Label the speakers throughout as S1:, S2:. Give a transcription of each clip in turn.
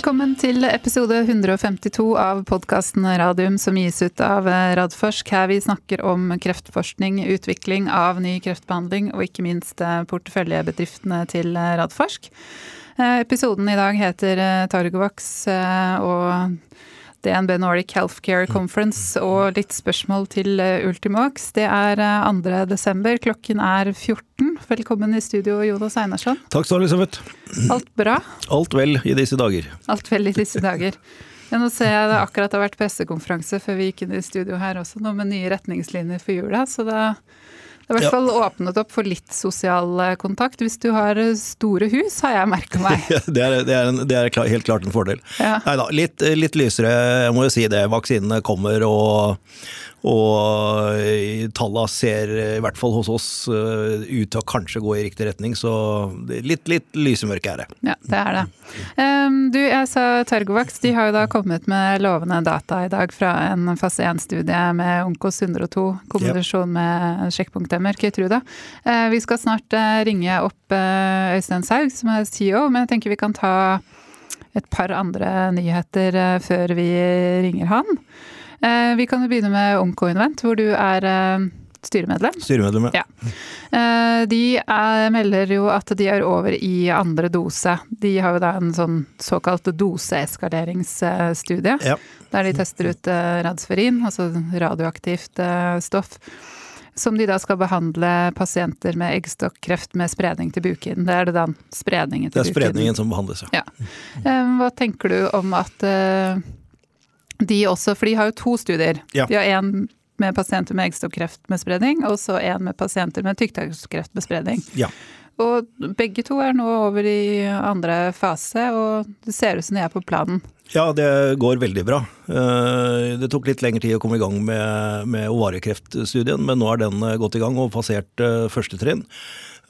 S1: Velkommen til episode 152 av podkasten Radium som gis ut av Radforsk. Her vi snakker om kreftforskning, utvikling av ny kreftbehandling og ikke minst eh, porteføljebedriftene til Radforsk. Eh, episoden i dag heter Targovaks, og DNB Nordic Healthcare Conference og litt spørsmål til Ultimax. Det er 2. desember, klokken er 14. Velkommen i studio, Jonas Einarsson.
S2: Takk skal du ha, Elisabeth.
S1: Alt bra?
S2: Alt vel i disse dager.
S1: Alt vel i disse dager. Ja, nå ser jeg det akkurat har vært pressekonferanse før vi gikk inn i studio her også, nå med nye retningslinjer for jula. Så det, det har i hvert fall ja. åpnet opp for litt sosial eh, kontakt. Hvis du har eh, store hus, har jeg merka meg.
S2: det, er, det, er en, det, er, helt klart en fordel. Ja. Nei da, litt, litt, lysere, jeg må jo si det. Vaksinene kommer og og eh, tallene ser i hvert fall hos oss eh, ut til å kanskje gå i riktig retning, så litt, litt lysemørke er det.
S1: Ja, det er det. Du, jeg sa Tergovax, de har jo da kommet med lovende data i dag fra en fase 1-studie med Onkos 102, kombinasjon med sjekkpunktemmer, Keytruda. Eh, vi skal snart ringe opp Øystein Saug, som er CEO, men jeg tenker vi kan ta et par andre nyheter før vi ringer han. Eh, vi kan jo begynne med Oncoinvent, hvor du er eh, styremedlem.
S2: Styremedlem,
S1: ja. Eh, de er, melder jo at de er over i andre dose. De har jo da en sånn såkalt doseeskaleringsstudie. Ja. Der de tester ut radsferin, altså radioaktivt stoff. Som de da skal behandle pasienter med eggstokkreft med spredning til bukhinnen. Det er det da spredningen til
S2: bukhinnen. Det er spredningen som behandles,
S1: ja. ja. Hva tenker du om at de også, for de har jo to studier. Ja. De har én med pasienter med eggstokkreft med spredning, og så én med pasienter med tykktarmskreft med spredning. Ja. Og begge to er nå over i andre fase, og det ser ut som de er på planen.
S2: Ja, det går veldig bra. Eh, det tok litt lengre tid å komme i gang med, med ovarekreftstudien, men nå er den gått i gang og passert eh, første trinn.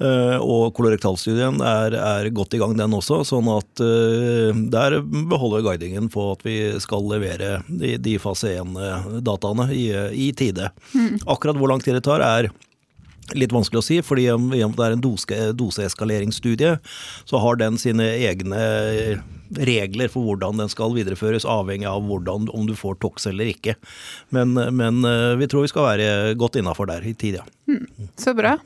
S2: Eh, og kolorektalstudien er, er, godt i gang, den også. Sånn at uh, der beholder guidingen på at vi skal levere de, de fase 1-dataene i, i, tide. Mm. Akkurat hvor lang tid det tar, er litt vanskelig å si, fordi om det er en doseeskaleringsstudie, så har den sine egne regler for hvordan den skal videreføres, avhengig av hvordan, om du får TOX eller ikke. Men, men eh, vi tror vi skal være godt innafor der i tid, ja.
S1: Mm. Så bra.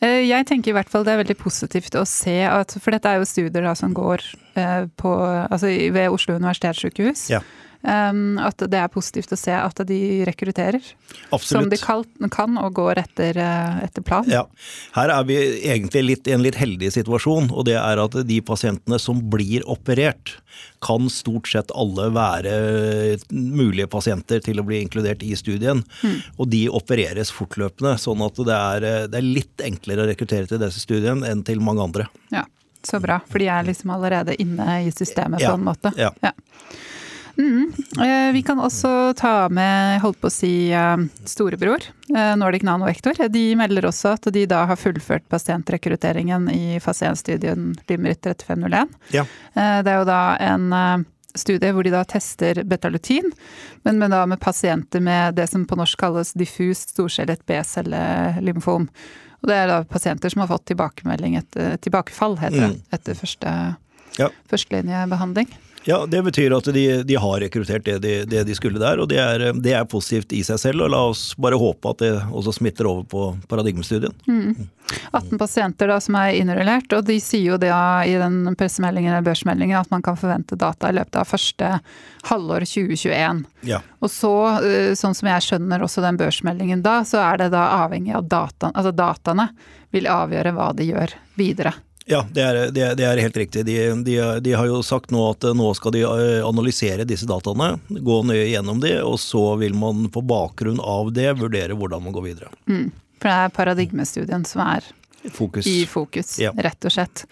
S1: Eh, jeg tenker i hvert fall det er veldig positivt å se at For dette er jo studier da som går eh, på, altså ved Oslo universitetssykehus. Ja. Um, at det er positivt å se at de rekrutterer. Absolutt. Som de kan, og går etter, eh, etter plan.
S2: Ja. Her er vi egentlig litt, i en litt heldig situasjon, og det er at de pasientene som blir operert, kan stort sett alle være mulige pasienter til å bli inkludert i studien. Mm. Og de opereres fortløpende, sånn at det er, det er litt enklere å rekruttere til disse studiene enn til mange andre.
S1: Ja, Så bra, for de er liksom allerede inne i systemet på en måte. Ja. ja. Mm. Eh, vi kan også ta med, holdt på å si, eh, storebror, eh, Nordic Nanovektor. De melder også at de da har fullført pasientrekrutteringen i fase 1-studien Limerick 3501. Ja. Det er jo da en studie hvor de da tester betalutin, men med, da med pasienter med det som på norsk kalles diffust storcellet B-cellelymfom. Og det er da pasienter som har fått tilbakemelding etter tilbakefall, heter det, mm. etter første, ja. førstelinjebehandling.
S2: Ja, Det betyr at de, de har rekruttert det de, det de, skulle der, og det er, det er, positivt i seg selv. og La oss bare håpe at det også smitter over på paradigmestudien. Mm.
S1: 18 pasienter da som er innrullert, og de sier jo det i den pressemeldingen eller børsmeldingen at man kan forvente data i løpet av første halvår 2021. Ja. Og så, eh, sånn som jeg skjønner også den børsmeldingen da, så er det da avhengig av dataene. Altså dataene vil avgjøre hva de gjør videre.
S2: Ja, det er, det, det er, helt riktig. De, de, de, har jo sagt nå at eh, nå skal de eh, analysere disse dataene, gå nøye gjennom de, og så vil man på bakgrunn av det vurdere hvordan man går videre. Mm.
S1: For det er paradigmestudien som er fokus. i fokus, ja. rett og slett.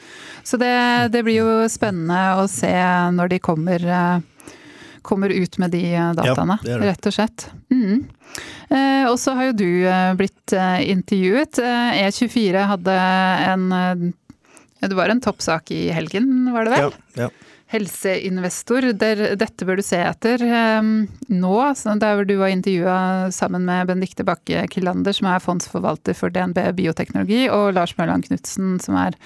S1: Så det, det, blir jo spennende å se når de kommer, eh, kommer ut med de dataene, ja, det rett og slett. Mm. Eh, og så har jo du blitt intervjuet. E24 hadde en ja, det var en toppsak i helgen, var det vel? Ja, ja. Helseinvestor, der, dette bør du se etter um, nå. Der du var intervjua sammen med Benedicte Bakke Killander, som er fondsforvalter for DNB Bioteknologi, og Lars Mørland Knutsen, som er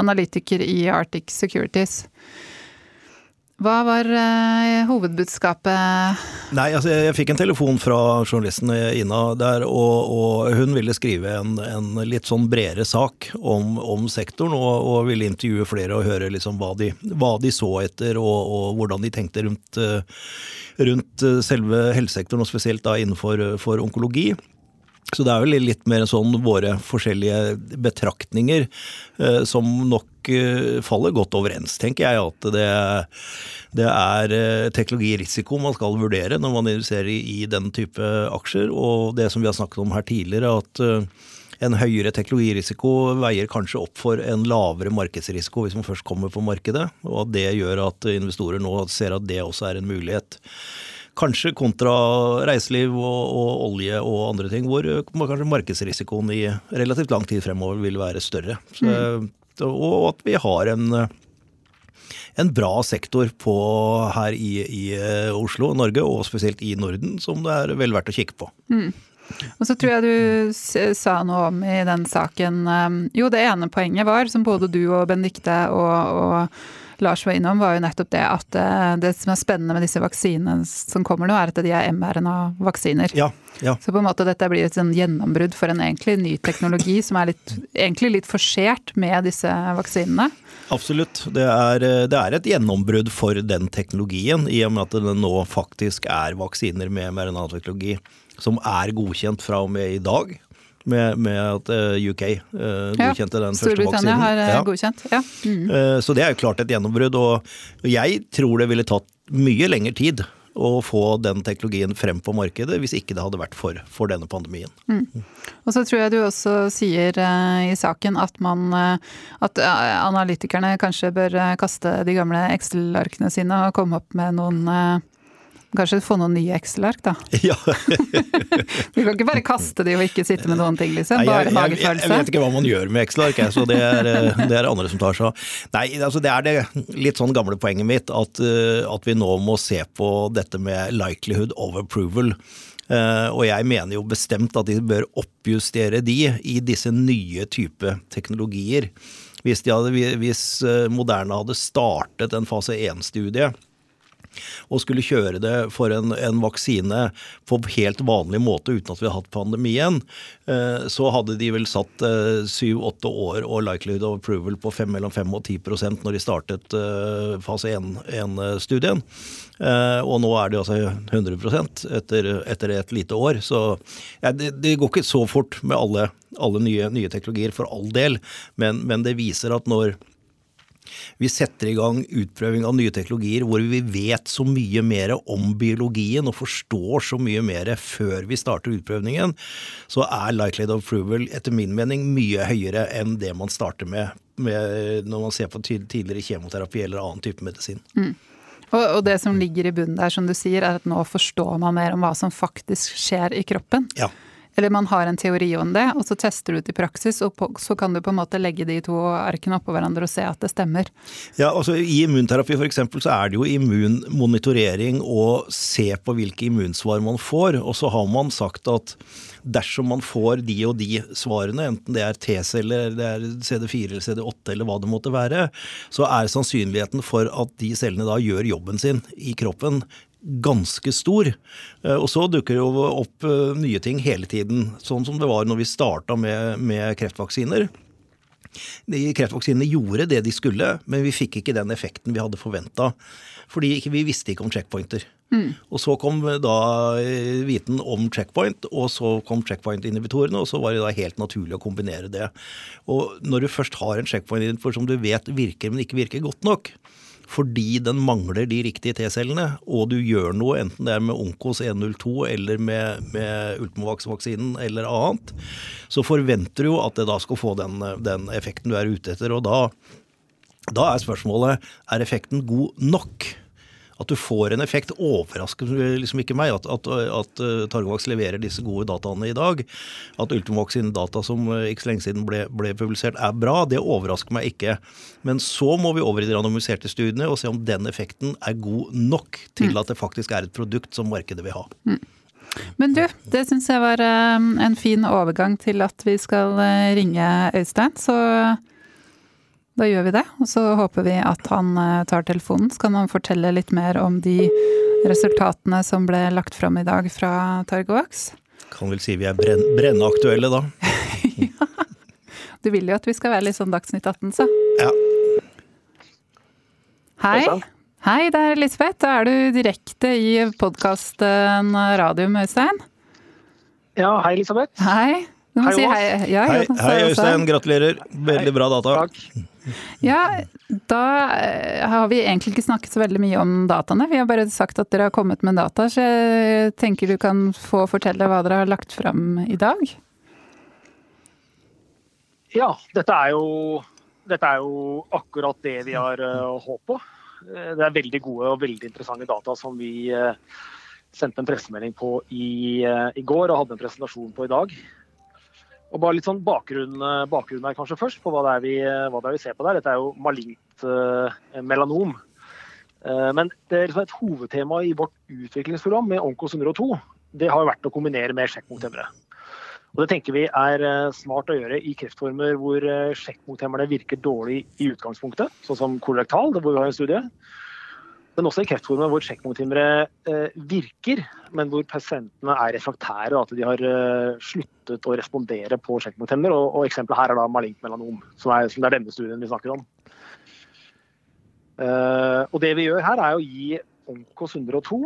S1: analytiker i Arctic Securities. Hva var uh, hovedbudskapet?
S2: Nei, altså jeg, jeg, fikk en telefon fra journalisten Ina der, og, og hun ville skrive en, en, litt sånn bredere sak om, om sektoren, og, og, ville intervjue flere og høre liksom hva, de, hva de så etter, og, og, hvordan de tenkte rundt, uh, rundt selve helsesektoren, og spesielt da innenfor onkologi. Så det er vel litt mer sånn våre forskjellige betraktninger eh, som nok eh, faller godt overens, tenker jeg. At det, det er eh, teknologirisiko man skal vurdere når man investerer i, i den type aksjer. Og det som vi har snakket om her tidligere, at eh, en høyere teknologirisiko veier kanskje opp for en lavere markedsrisiko hvis man først kommer på markedet. Og at det gjør at investorer nå ser at det også er en mulighet. Kanskje kontra reiseliv og, og, olje og andre ting, hvor kanskje markedsrisikoen i relativt lang tid fremover vil være større. Så, mm. Og at vi har en, en bra sektor på, her i, i, Oslo, Norge, og spesielt i Norden, som det er vel verdt å kikke på. Mm.
S1: Og så tror jeg du sa noe om i den saken um, Jo, det ene poenget var, som både du og Benedicte og, og Lars var innom, var jo nettopp det at eh, det som er spennende med disse vaksinene som kommer nå, er at de er mRNA-vaksiner.
S2: Ja, ja.
S1: Så på en måte dette blir et sånn gjennombrudd for en egentlig ny teknologi som er litt, egentlig litt forsert med disse vaksinene.
S2: Absolutt. Det er, eh, det er et gjennombrudd for den teknologien, i og med at det nå faktisk er vaksiner med mRNA-teknologi som er godkjent fra og med i dag med, med at eh, UK eh, godkjente ja, den første vaksinen.
S1: Har uh, ja. godkjent, ja.
S2: Mm. Så det er jo klart et gjennombrudd. Og jeg tror det ville tatt mye lengre tid å få den teknologien frem på markedet hvis ikke det hadde vært for, for denne pandemien. Mm.
S1: Og så tror jeg du også sier uh, i saken at man at analytikerne kanskje bør kaste de gamle Excel-arkene sine og komme opp med noen Kanskje få noen nye Excel-ark, da.
S2: Ja.
S1: du kan ikke bare kaste de og ikke sitte med noen ting, liksom? Bare magefølelse?
S2: Jeg, vet ikke hva man gjør med Excel-ark, så det er, eh, det er, andre som tar seg av. Nei, altså det er det litt sånn gamle poenget mitt, at, eh, at vi nå må se på dette med likelihood of approval. Uh, og jeg mener jo bestemt at de bør oppjustere de i disse nye type teknologier. Hvis, hadde, hvis Moderna hadde startet en fase 1-studie og skulle kjøre det for en, en, vaksine på helt vanlig måte uten at vi har hatt pandemien, eh, så hadde de vel satt eh, syv-åtte år og likelihood of approval på fem, mellom 5 og 10% når de startet eh, fase 1-studien. Og nå er det altså 100% etter, etter et lite år. Så ja, det, det, går ikke så fort med alle, alle nye, nye, teknologier, for all del, men, men det viser at når vi setter i gang utprøving av nye teknologier hvor vi vet så mye mer om biologien og forstår så mye mer før vi starter utprøvningen, så er likelihood of approval etter min mening mye høyere enn det man starter med, med når man ser på tidligere kjemoterapi eller annen type medisin. Mm.
S1: Og, det som ligger i bunnen der, som du sier, er at nå forstår man mer om hva som faktisk skjer i kroppen.
S2: Ja.
S1: Eller man har en teori om det, og så tester du det i praksis, og på, så kan du på en måte legge de to arkene oppå hverandre og se at det stemmer.
S2: Ja, altså I immunterapi f.eks. så er det jo immunmonitorering å se på hvilke immunsvar man får. Og så har man sagt at dersom man får de og de svarene, enten det er T-celler, det er CD4 eller CD8 eller hva det måtte være, så er sannsynligheten for at de cellene da gjør jobben sin i kroppen ganske stor. Eh, og så dukker det jo opp eh, nye ting hele tiden, sånn som det var når vi starta med, med kreftvaksiner. De kreftvaksinene gjorde det de skulle, men vi fikk ikke den effekten vi hadde forventa. Fordi vi visste ikke om checkpointer. Mm. Og så kom da eh, viten om checkpoint, og så kom checkpoint-inhibitorene, og så var det da helt naturlig å kombinere det. Og når du først har en checkpoint-inhibitor som du vet virker, men ikke virker godt nok, fordi den mangler de riktige T-cellene, og du gjør noe, enten det er med Onkos 102 eller med, med Ultimovax-vaksinen eller annet, så forventer du at det da skal få den, den effekten du er ute etter. Og da, da er spørsmålet er effekten god nok? At du får en effekt, overrasker liksom ikke meg. At, at, at uh, Targovax leverer disse gode dataene i dag. At Ultimovax sine data som uh, ikke så lenge siden ble, ble, publisert er bra, det overrasker meg ikke. Men så må vi over i de randomiserte studiene og se om den effekten er god nok til mm. at det faktisk er et produkt som markedet vil ha. Mm.
S1: Men du, det syns jeg var um, en fin overgang til at vi skal ringe Øystein. Så da gjør vi det. Og så håper vi at han eh, tar telefonen, så kan han fortelle litt mer om de resultatene som ble lagt fram i dag fra Targovax.
S2: Kan vel si vi er brenn, brennaktuelle da.
S1: ja. Du vil jo at vi skal være litt sånn Dagsnytt 18, så.
S2: Ja.
S1: Hei. Hei, det er Elisabeth. Da er du direkte i podkasten Radium, Øystein.
S3: Ja, hei, Elisabeth.
S1: Hei. Du må
S3: hei,
S1: si hei. Ja,
S2: hei, hei Øystein. Gratulerer. Veldig bra data.
S3: Takk.
S1: Ja, da eh, har vi egentlig ikke snakket så veldig mye om dataene. Vi har bare sagt at dere har kommet med data, så jeg tenker du kan få fortelle hva dere har lagt fram i dag.
S3: Ja, dette er jo, dette er jo akkurat det vi har uh, håpet på. Eh, det er veldig gode og veldig interessante data som vi sendte en pressemelding på i, i, går og hadde en presentasjon på i dag. Og bare litt sånn bakgrunn, bakgrunn her kanskje først, på hva det, vi, hva det er vi ser på der. Dette er jo malignt melanom. men det er liksom et hovedtema i vårt utviklingsprogram med Onkos 102 det har vært å kombinere med sjekkmothemmere. Og Det tenker vi er eh, smart å gjøre i kreftformer hvor eh, sjekkmothemmerne virker dårlig i utgangspunktet, sånn som kolorektal, hvor vi har en studie. Men også i kreftformer hvor sjekkmotimere eh, virker, men hvor pasientene er refraktære. At de har sluttet å respondere på sjekkmothemmer. Og, og eksempelet her er da malignt melanom, som er, som er denne studien vi snakker om. og Det vi gjør her, er å gi Onkos 102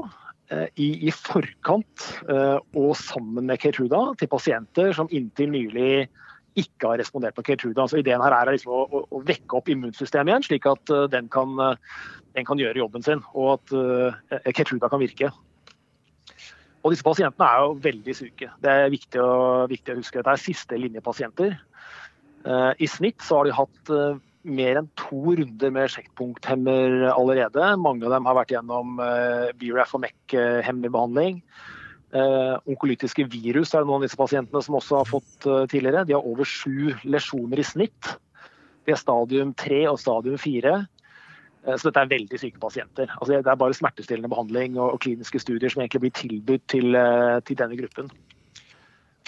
S3: Eh, i, i, forkant og sammen med Keytruda til pasienter som inntil nylig ikke har respondert på Keytruda. Altså, ideen her er liksom å, å, å, vekke opp immunsystemet igjen, slik at uh, den, kan, uh, den, kan, gjøre jobben sin og at Keytruda kan virke. Og disse pasientene er jo veldig syke. Det er viktig å, viktig å huske. Dette er siste linjepasienter. Uh, I snitt så har de hatt mer enn to runder med sjekkpunkthemmer allerede. Mange av dem har vært gjennom uh, BRAF og MEC-hemmerbehandling. Uh, onkolytiske virus er det noen av disse pasientene som også har fått uh, tidligere. De har over sju lesjoner i snitt. De er stadium tre og stadium fire. Uh, så dette er veldig syke pasienter. Altså, det er bare smertestillende behandling og, kliniske studier som egentlig blir tilbudt til, til denne gruppen.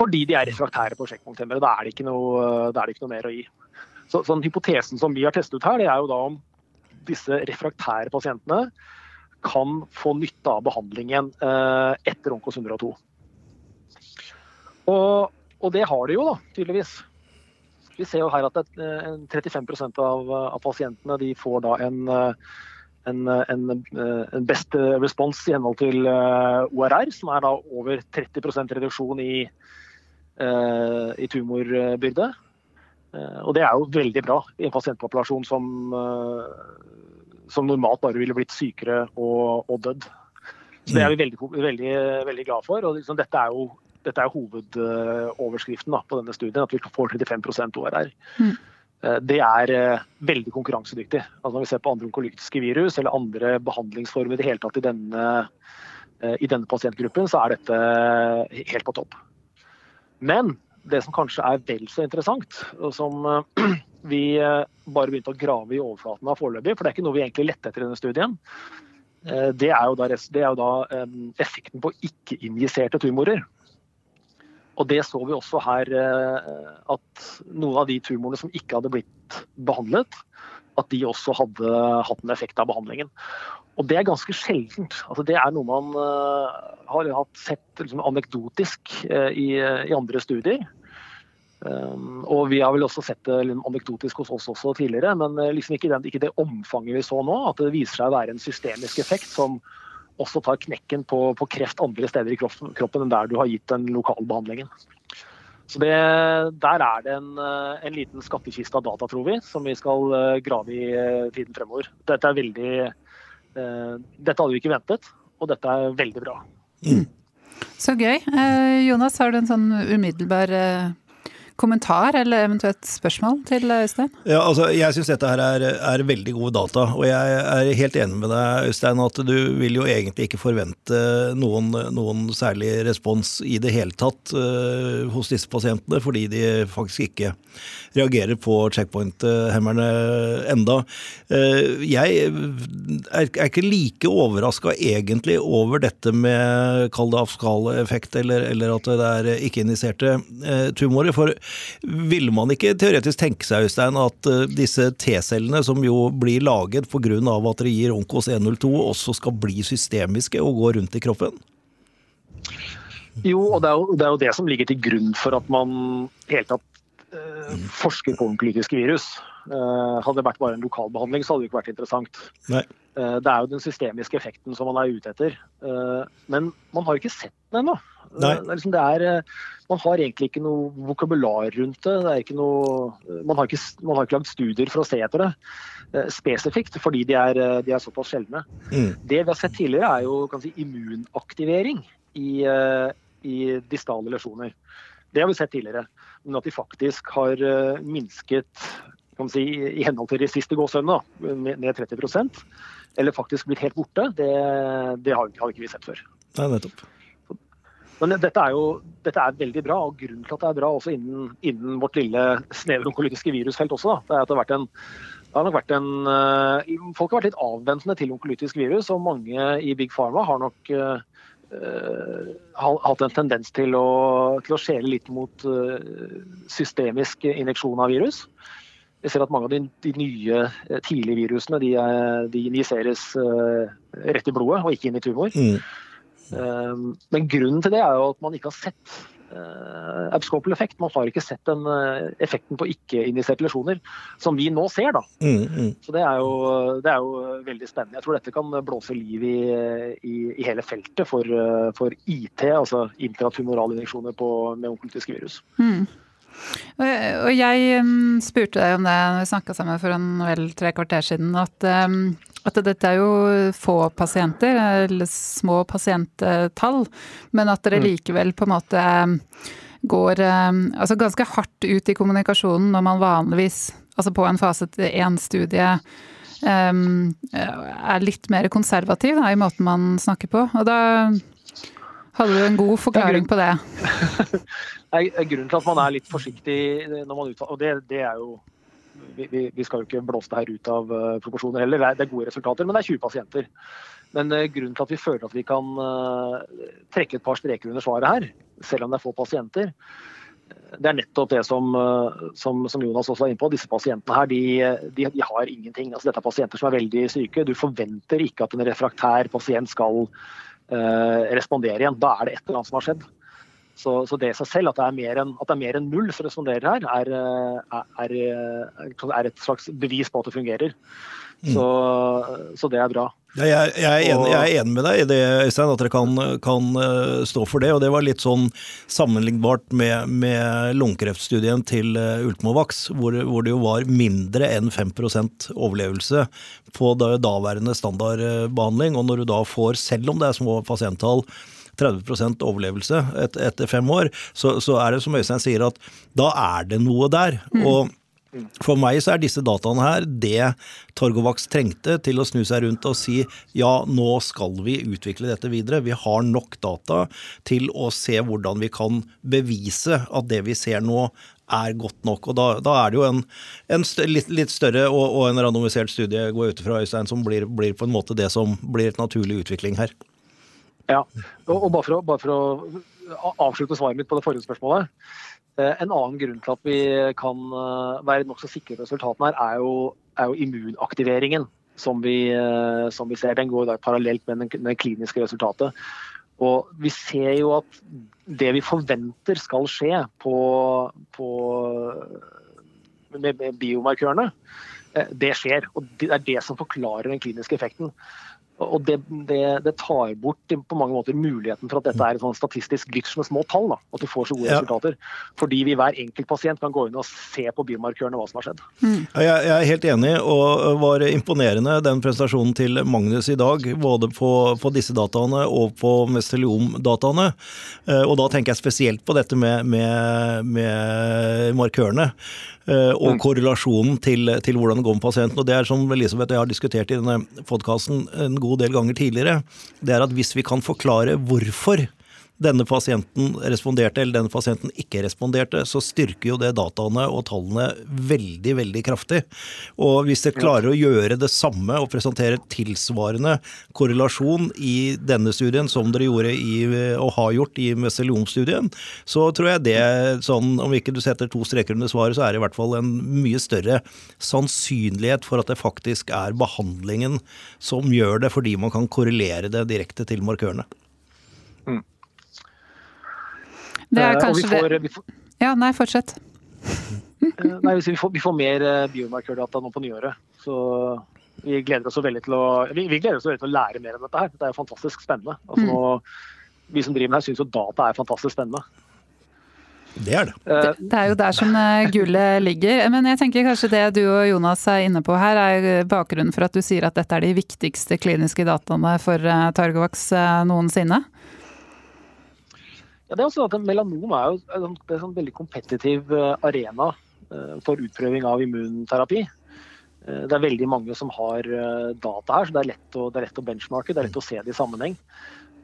S3: Fordi de er refraktære på sjekkpunkthemmere. Da er det ikke noe, det ikke noe mer å gi. Så, sånn, hypotesen som vi har testet ut her, det er jo da om disse refraktære pasientene kan få nytte av behandlingen eh, etter Onkos 102. Og, og, det har de jo, da, tydeligvis. Vi ser jo her at 35 eh, av, av, pasientene de får da en, eh, en, en, en best respons i henhold til ORR, som er da over 30% reduksjon i, i tumorbyrde. Og det er jo veldig bra i en pasientpopulasjon som, som normalt bare ville blitt sykere og, og dødd. Så Det er vi mm. veldig, veldig, veldig glad for. og liksom, Dette er jo dette er hovedoverskriften da, på denne studien, at vi får 35 ORR. Mm. Eh, det er veldig konkurransedyktig. Altså når vi ser på andre onkolytiske virus eller andre behandlingsformer i det hele tatt i denne, i denne pasientgruppen, så er dette helt på topp. Men det som kanskje er vel så interessant, og som eh, vi eh, bare begynte å grave i overflaten av foreløpig, for det er ikke noe vi egentlig lette etter i denne studien, eh, det er jo da, er jo da effekten på ikke-injiserte tumorer. Og det så vi også her at noen av de tumorene som ikke hadde blitt behandlet, at de også hadde hatt en effekt av behandlingen. Og det er ganske sjeldent. Altså, det er noe man har sett liksom, anekdotisk i, i, andre studier. Um, og vi har vel også sett det anekdotisk hos oss også tidligere, men uh, liksom ikke, den, ikke, det omfanget vi så nå. At det viser seg å være en systemisk effekt som også tar knekken på, på kreft andre steder i kroppen, kroppen enn der du har gitt den lokalbehandlingen. Så det, Der er det en, en, liten skattkiste av data, tror vi, som vi skal grave i tiden fremover. Dette er veldig uh, dette hadde vi ikke ventet, og dette er veldig bra. Mm.
S1: Så gøy. Eh, Jonas, har du en sånn umiddelbar eh, kommentar eller eventuelt spørsmål til Øystein?
S2: Ja, altså, Jeg syns dette her er, er, veldig gode data. Og jeg er helt enig med deg, Øystein, at du vil jo egentlig ikke forvente noen, noen særlig respons i det hele tatt uh, hos disse pasientene, fordi de faktisk ikke reagerer på checkpoint-hemmerne enda. Uh, jeg er, er, ikke like overraska egentlig over dette med kall det afskal effekt, eller, eller, at det er ikke-injiserte uh, tumorer. for Ville man ikke teoretisk tenke seg, Øystein, at uh, disse T-cellene som jo blir laget pga. at dere gir Onkos 102, også skal bli systemiske og gå rundt i kroppen?
S3: Jo, og det er jo, det er jo det, som ligger til grunn for at man helt tatt uh, forsker på onkolytiske virus. Uh, hadde det vært bare en lokalbehandling, så hadde det ikke vært interessant.
S2: Nei.
S3: Uh, det er jo den systemiske effekten som man er ute etter. men man har ikke sett den ennå. Det er liksom, det man har egentlig ikke noe vokabular rundt det. det noe, man, har ikke, man har ikke lagd studier for å se etter det spesifikt, fordi de er, de er såpass sjeldne. Mm. Det vi har sett tidligere, er jo si, immunaktivering i, i distale lesjoner. Det har vi sett tidligere. Men at de faktisk har eh, minsket si, i henhold til de siste gåsehudene ned 30% eller faktisk blitt helt borte, det, det har, har, ikke vi sett før.
S2: Nei, nettopp.
S3: Men dette er jo dette er veldig bra, og grunnen til at det er bra også innen, innen vårt lille snevre onkolytiske virusfelt også, da, det er at det har vært en har nok vært en, uh, Folk har vært litt avventende til onkolytisk virus, og mange i Big Pharma har nok uh, hatt en tendens til å, til å skjele litt mot uh, systemisk injeksjon av virus. Vi ser at mange av de, de nye eh, tidlige virusene de, de injiseres uh, rett i blodet og ikke inn i tumor. Mm. men grunnen til det er jo at man ikke har sett uh, abscopal effekt. Man har ikke sett den uh, effekten på ikke-injiserte lesjoner som vi nå ser. da. Mm, mm. Så det er, jo, det er, jo, veldig spennende. Jeg tror dette kan blåse liv i, i, i hele feltet for, uh, for, IT, altså intratumorale injeksjoner med onkultiske virus.
S1: Mm. Og jeg um, spurte deg om det når vi snakka sammen for en vel tre kvarter siden, at um, at dette er jo få pasienter, eller små pasienttall, men at dere mm. likevel på en måte går altså ganske hardt ut i kommunikasjonen når man vanligvis, altså på en fase 1-studie, um, er litt mer konservativ da, i måten man snakker på. Og da hadde du en god forklaring på det?
S3: grunnen til at man er litt forsiktig når man uttaler Og det, det er jo vi, vi, skal jo ikke blåse det her ut av uh, proporsjoner heller. Det er, gode resultater, men det er 20 pasienter. Men uh, grunnen til at vi føler at vi kan uh, trekke et par streker under svaret her, selv om det er få pasienter, det er nettopp det som, som, som Jonas også var inne på. Disse pasientene her, de, de, de, har ingenting. Altså, dette er pasienter som er veldig syke. Du forventer ikke at en refraktær pasient skal respondere igjen. Da er det et eller annet som har skjedd. Så, så, det i seg selv, at det er mer enn, det er mer enn null som responderer her, er, er, er, et slags bevis på at det fungerer. Mm. Så, så, det er bra.
S2: Ja, jeg, jeg, er enig, jeg, er enig, med deg i det, Øystein, at dere kan, kan, eh, stå for det. og Det var litt sånn sammenlignbart med, med lungekreftstudien til uh, Ultimovax, hvor, hvor, det jo var mindre enn 5% overlevelse på daværende standardbehandling. Og når du da får, selv om det er små pasienttall, 30 overlevelse et, etter fem år, så, så, er det som Øystein sier, at da er det noe der. Mm. og for meg så er disse dataene her det Torgovax trengte til å snu seg rundt og si ja, nå skal vi utvikle dette videre. Vi har nok data til å se hvordan vi kan bevise at det vi ser nå er godt nok. Og Da, da er det jo en, en litt, litt, større og, og, en randomisert studie går ut fra Øystein som blir, blir, på en måte det som blir et naturlig utvikling her.
S3: Ja, og, bare, for å, bare for å avslutte svaret mitt på det forrige spørsmålet. Eh, en annen grunn til at vi kan eh, være nokså sikre på resultatene her, er jo, er jo immunaktiveringen som vi, eh, som vi, ser. Den går parallelt med det kliniske resultatet. Og vi ser jo at det vi forventer skal skje på, på, med, biomarkørene, det skjer. Og det er det som forklarer den kliniske effekten. Og det, det, det, tar bort på mange måter muligheten for at dette er et sånn statistisk glitch med små tall. Da, at du får så gode ja. resultater. Fordi vi hver enkelt pasient kan gå inn og se på biomarkørene hva som har skjedd.
S2: Mm. Jeg, jeg, er helt enig, og var imponerende den presentasjonen til Magnus i dag. Både på, på disse dataene og på meseliom-dataene. Eh, og da tenker jeg spesielt på dette med, med, med markørene. Eh, og mm. korrelasjonen til, til, hvordan det går med pasienten. Og det er som Elisabeth og jeg har diskutert i denne podkasten en god del ganger tidligere, det er at hvis vi kan forklare hvorfor denne pasienten responderte eller denne pasienten ikke responderte, så styrker jo det dataene og tallene veldig, veldig kraftig. Og hvis dere klarer å gjøre det samme og presentere tilsvarende korrelasjon i denne studien som dere gjorde i, og har gjort i meseliomstudien, så tror jeg det, sånn, om ikke du setter to streker under svaret, så er det i hvert fall en mye større sannsynlighet for at det faktisk er behandlingen som gjør det, fordi man kan korrelere det direkte til markørene. Mm.
S1: Det er eh, kanskje får, det får, Ja, nei, fortsett.
S3: Eh, nei, vi, får, vi får mer eh, biomarkørdata nå på nyåret. Så vi gleder oss veldig til å, vi, vi gleder oss veldig til å lære mer om dette her. Det er jo fantastisk spennende. Altså, mm. nå, vi som driver med her syns jo data er fantastisk spennende.
S2: Det er det.
S1: det. det. er jo der som gullet ligger. Men jeg tenker kanskje det du og Jonas er inne på her, er bakgrunnen for at du sier at dette er de viktigste kliniske dataene for Targovax noensinne?
S3: Ja, det er også at Melanom er jo en, er en sånn veldig kompetitiv eh, arena eh, for utprøving av immunterapi. Eh, det er veldig mange som har data her, så det er lett å, er lett å benchmarke. Det er lett å se det i sammenheng.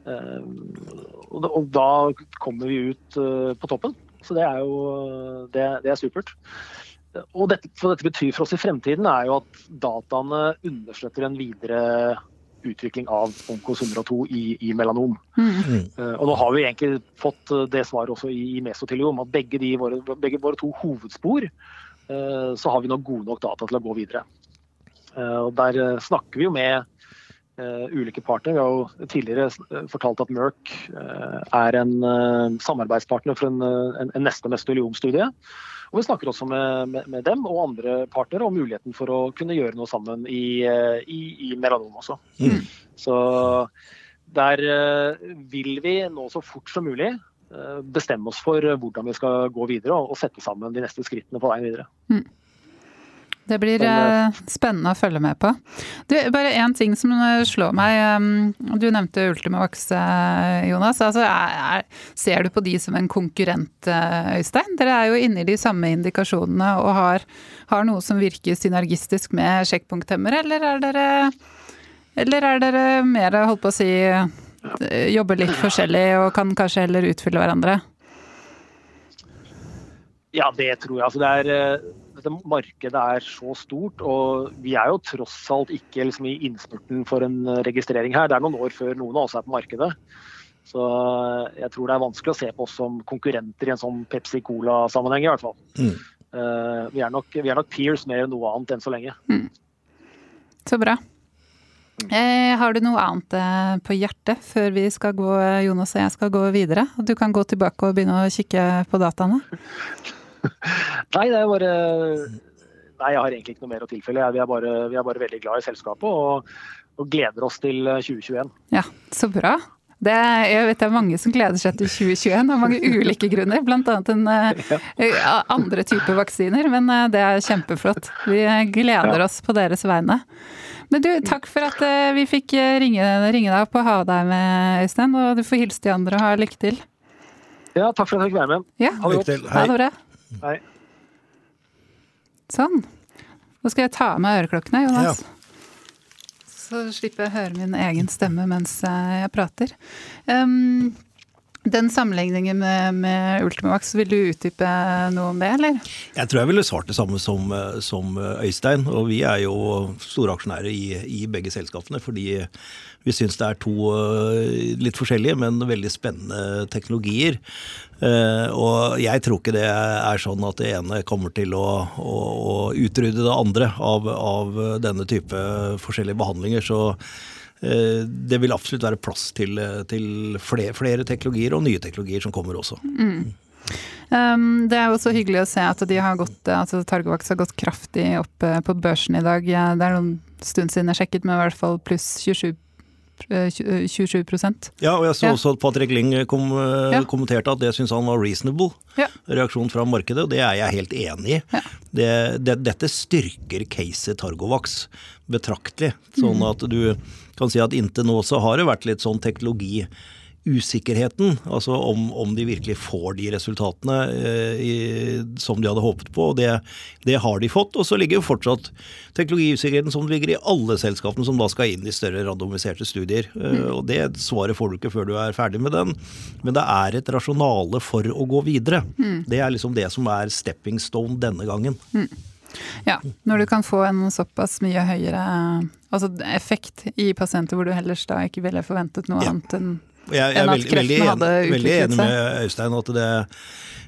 S3: Og da kommer vi ut på toppen. Så det er jo det, det er supert. Og dette, dette betyr for oss i fremtiden er jo at dataene understøtter en videre utvikling av Onkos 102 i, i melanom. Mm. Uh, og nå har vi egentlig fått eh, det svaret også i, i mesoteliom, at begge, de, våre, begge våre to hovedspor uh, så har vi nå gode nok data til å gå videre. Uh, og Der snakker vi jo med ulike partnere. Vi har jo tidligere fortalt at Merck er en samarbeidspartner for en, en, en neste mesoteliomstudie. Og Vi snakker også med, med, med, dem og andre partnere om muligheten for å kunne gjøre noe sammen i, eh, i, i melanom også. Mm. Så der eh, vil vi nå så fort som mulig eh, bestemme oss for hvordan vi skal gå videre og, og sette sammen de neste skrittene på veien videre. Mm.
S1: Det blir eh, spennende å følge med på. Du, bare én ting som eh, slår meg. Eh, du nevnte Ultimavax, Jonas. Altså, er, ser du på de som en konkurrent, Øystein? Dere er jo inne i de samme indikasjonene og har, har noe som virker synergistisk med sjekkpunkthemmere, eller er dere eller er dere mer, holdt på å si, jobber litt forskjellig og kan kanskje heller utfylle hverandre?
S3: Ja, det tror jeg. Altså, det er dette markedet er så stort, og vi er jo tross alt ikke liksom, i innspurten for en registrering her. Det er noen år før noen av oss er på markedet. Så jeg tror det er vanskelig å se på oss som konkurrenter i en sånn Pepsi Cola-sammenheng, i hvert fall. Mm. Uh, vi, er nok, vi, er nok, peers mer enn noe annet enn så lenge. Mm.
S1: Så bra. Mm. Eh, har du noe annet eh, på hjertet før vi skal gå, Jonas og jeg skal gå videre? Du kan gå tilbake og begynne å kikke på dataene?
S3: Nei, det er bare Nei, jeg har egentlig ikke noe mer å tilfelle. Vi er bare, vi er bare veldig glad i selskapet og, og, gleder oss til 2021. Eh,
S1: ja, så bra. Det, jeg vet det er mange som gleder seg til 2021 av mange ulike grunner. Bl.a. uh, andre typer vaksiner, men det er kjempeflott. Vi gleder oss på deres vegne. Men du, takk for at uh, vi fikk ringe, ringe deg opp og ha deg med, Øystein. Og du får hilse de andre og ha lykke til.
S3: Ja, takk for at jeg fikk være med.
S1: Ja. Ha det godt. Ha det bra. Hei. Sånn. Nå skal jeg ta av meg øreklokkene, Jonas. Ja. Så slipper jeg å høre min egen stemme mens jeg prater. Um, den sammenligningen med, med Ultimavax, vil du utdype noe om det, eller?
S2: Jeg tror jeg ville svart det samme som, som Øystein. Og vi er jo store aksjonærer i, i begge selskapene. Fordi vi syns det er to eh, litt forskjellige, men veldig spennende teknologier. Eh, og jeg tror ikke det er sånn at det ene kommer til å, å, å utrydde det andre av, av, denne type forskjellige behandlinger. Så eh, det vil absolutt være plass til, til flere, flere, teknologier og nye teknologier som kommer også. Mm.
S1: Um, det er også hyggelig å se at de har gått, altså Targovax har gått kraftig opp på børsen i dag. Det er noen stund siden jeg sjekket, men i hvert fall pluss 27 27 eh,
S2: Ja, og jeg så også at Patrick Ling kom, eh, ja. kommenterte at det syntes han var reasonable. Ja. Reaksjon fra markedet, og det er jeg helt enig i. Ja. Det, det, dette styrker caset Targovax betraktelig. Sånn mm. at du kan si at inntil nå så har det vært litt sånn teknologi usikkerheten, altså om, om, de virkelig får de resultatene eh, i, som de hadde håpet på. og det, det, har de fått. Og så ligger jo fortsatt teknologiusikkerheten som ligger i alle selskapene som da skal inn i større randomiserte studier. Eh, mm. og Det svaret får du ikke før du er ferdig med den. Men det er et rasjonale for å gå videre. Mm. Det er liksom det som er stepping stone denne gangen. Mm.
S1: Ja, når du kan få en såpass mye høyere altså effekt i pasienter hvor du ellers da ikke ville forventet noe ja. annet enn jeg, jeg enn at veldig, hadde utviklet seg.
S2: Jeg er Veldig enig med Øystein at det,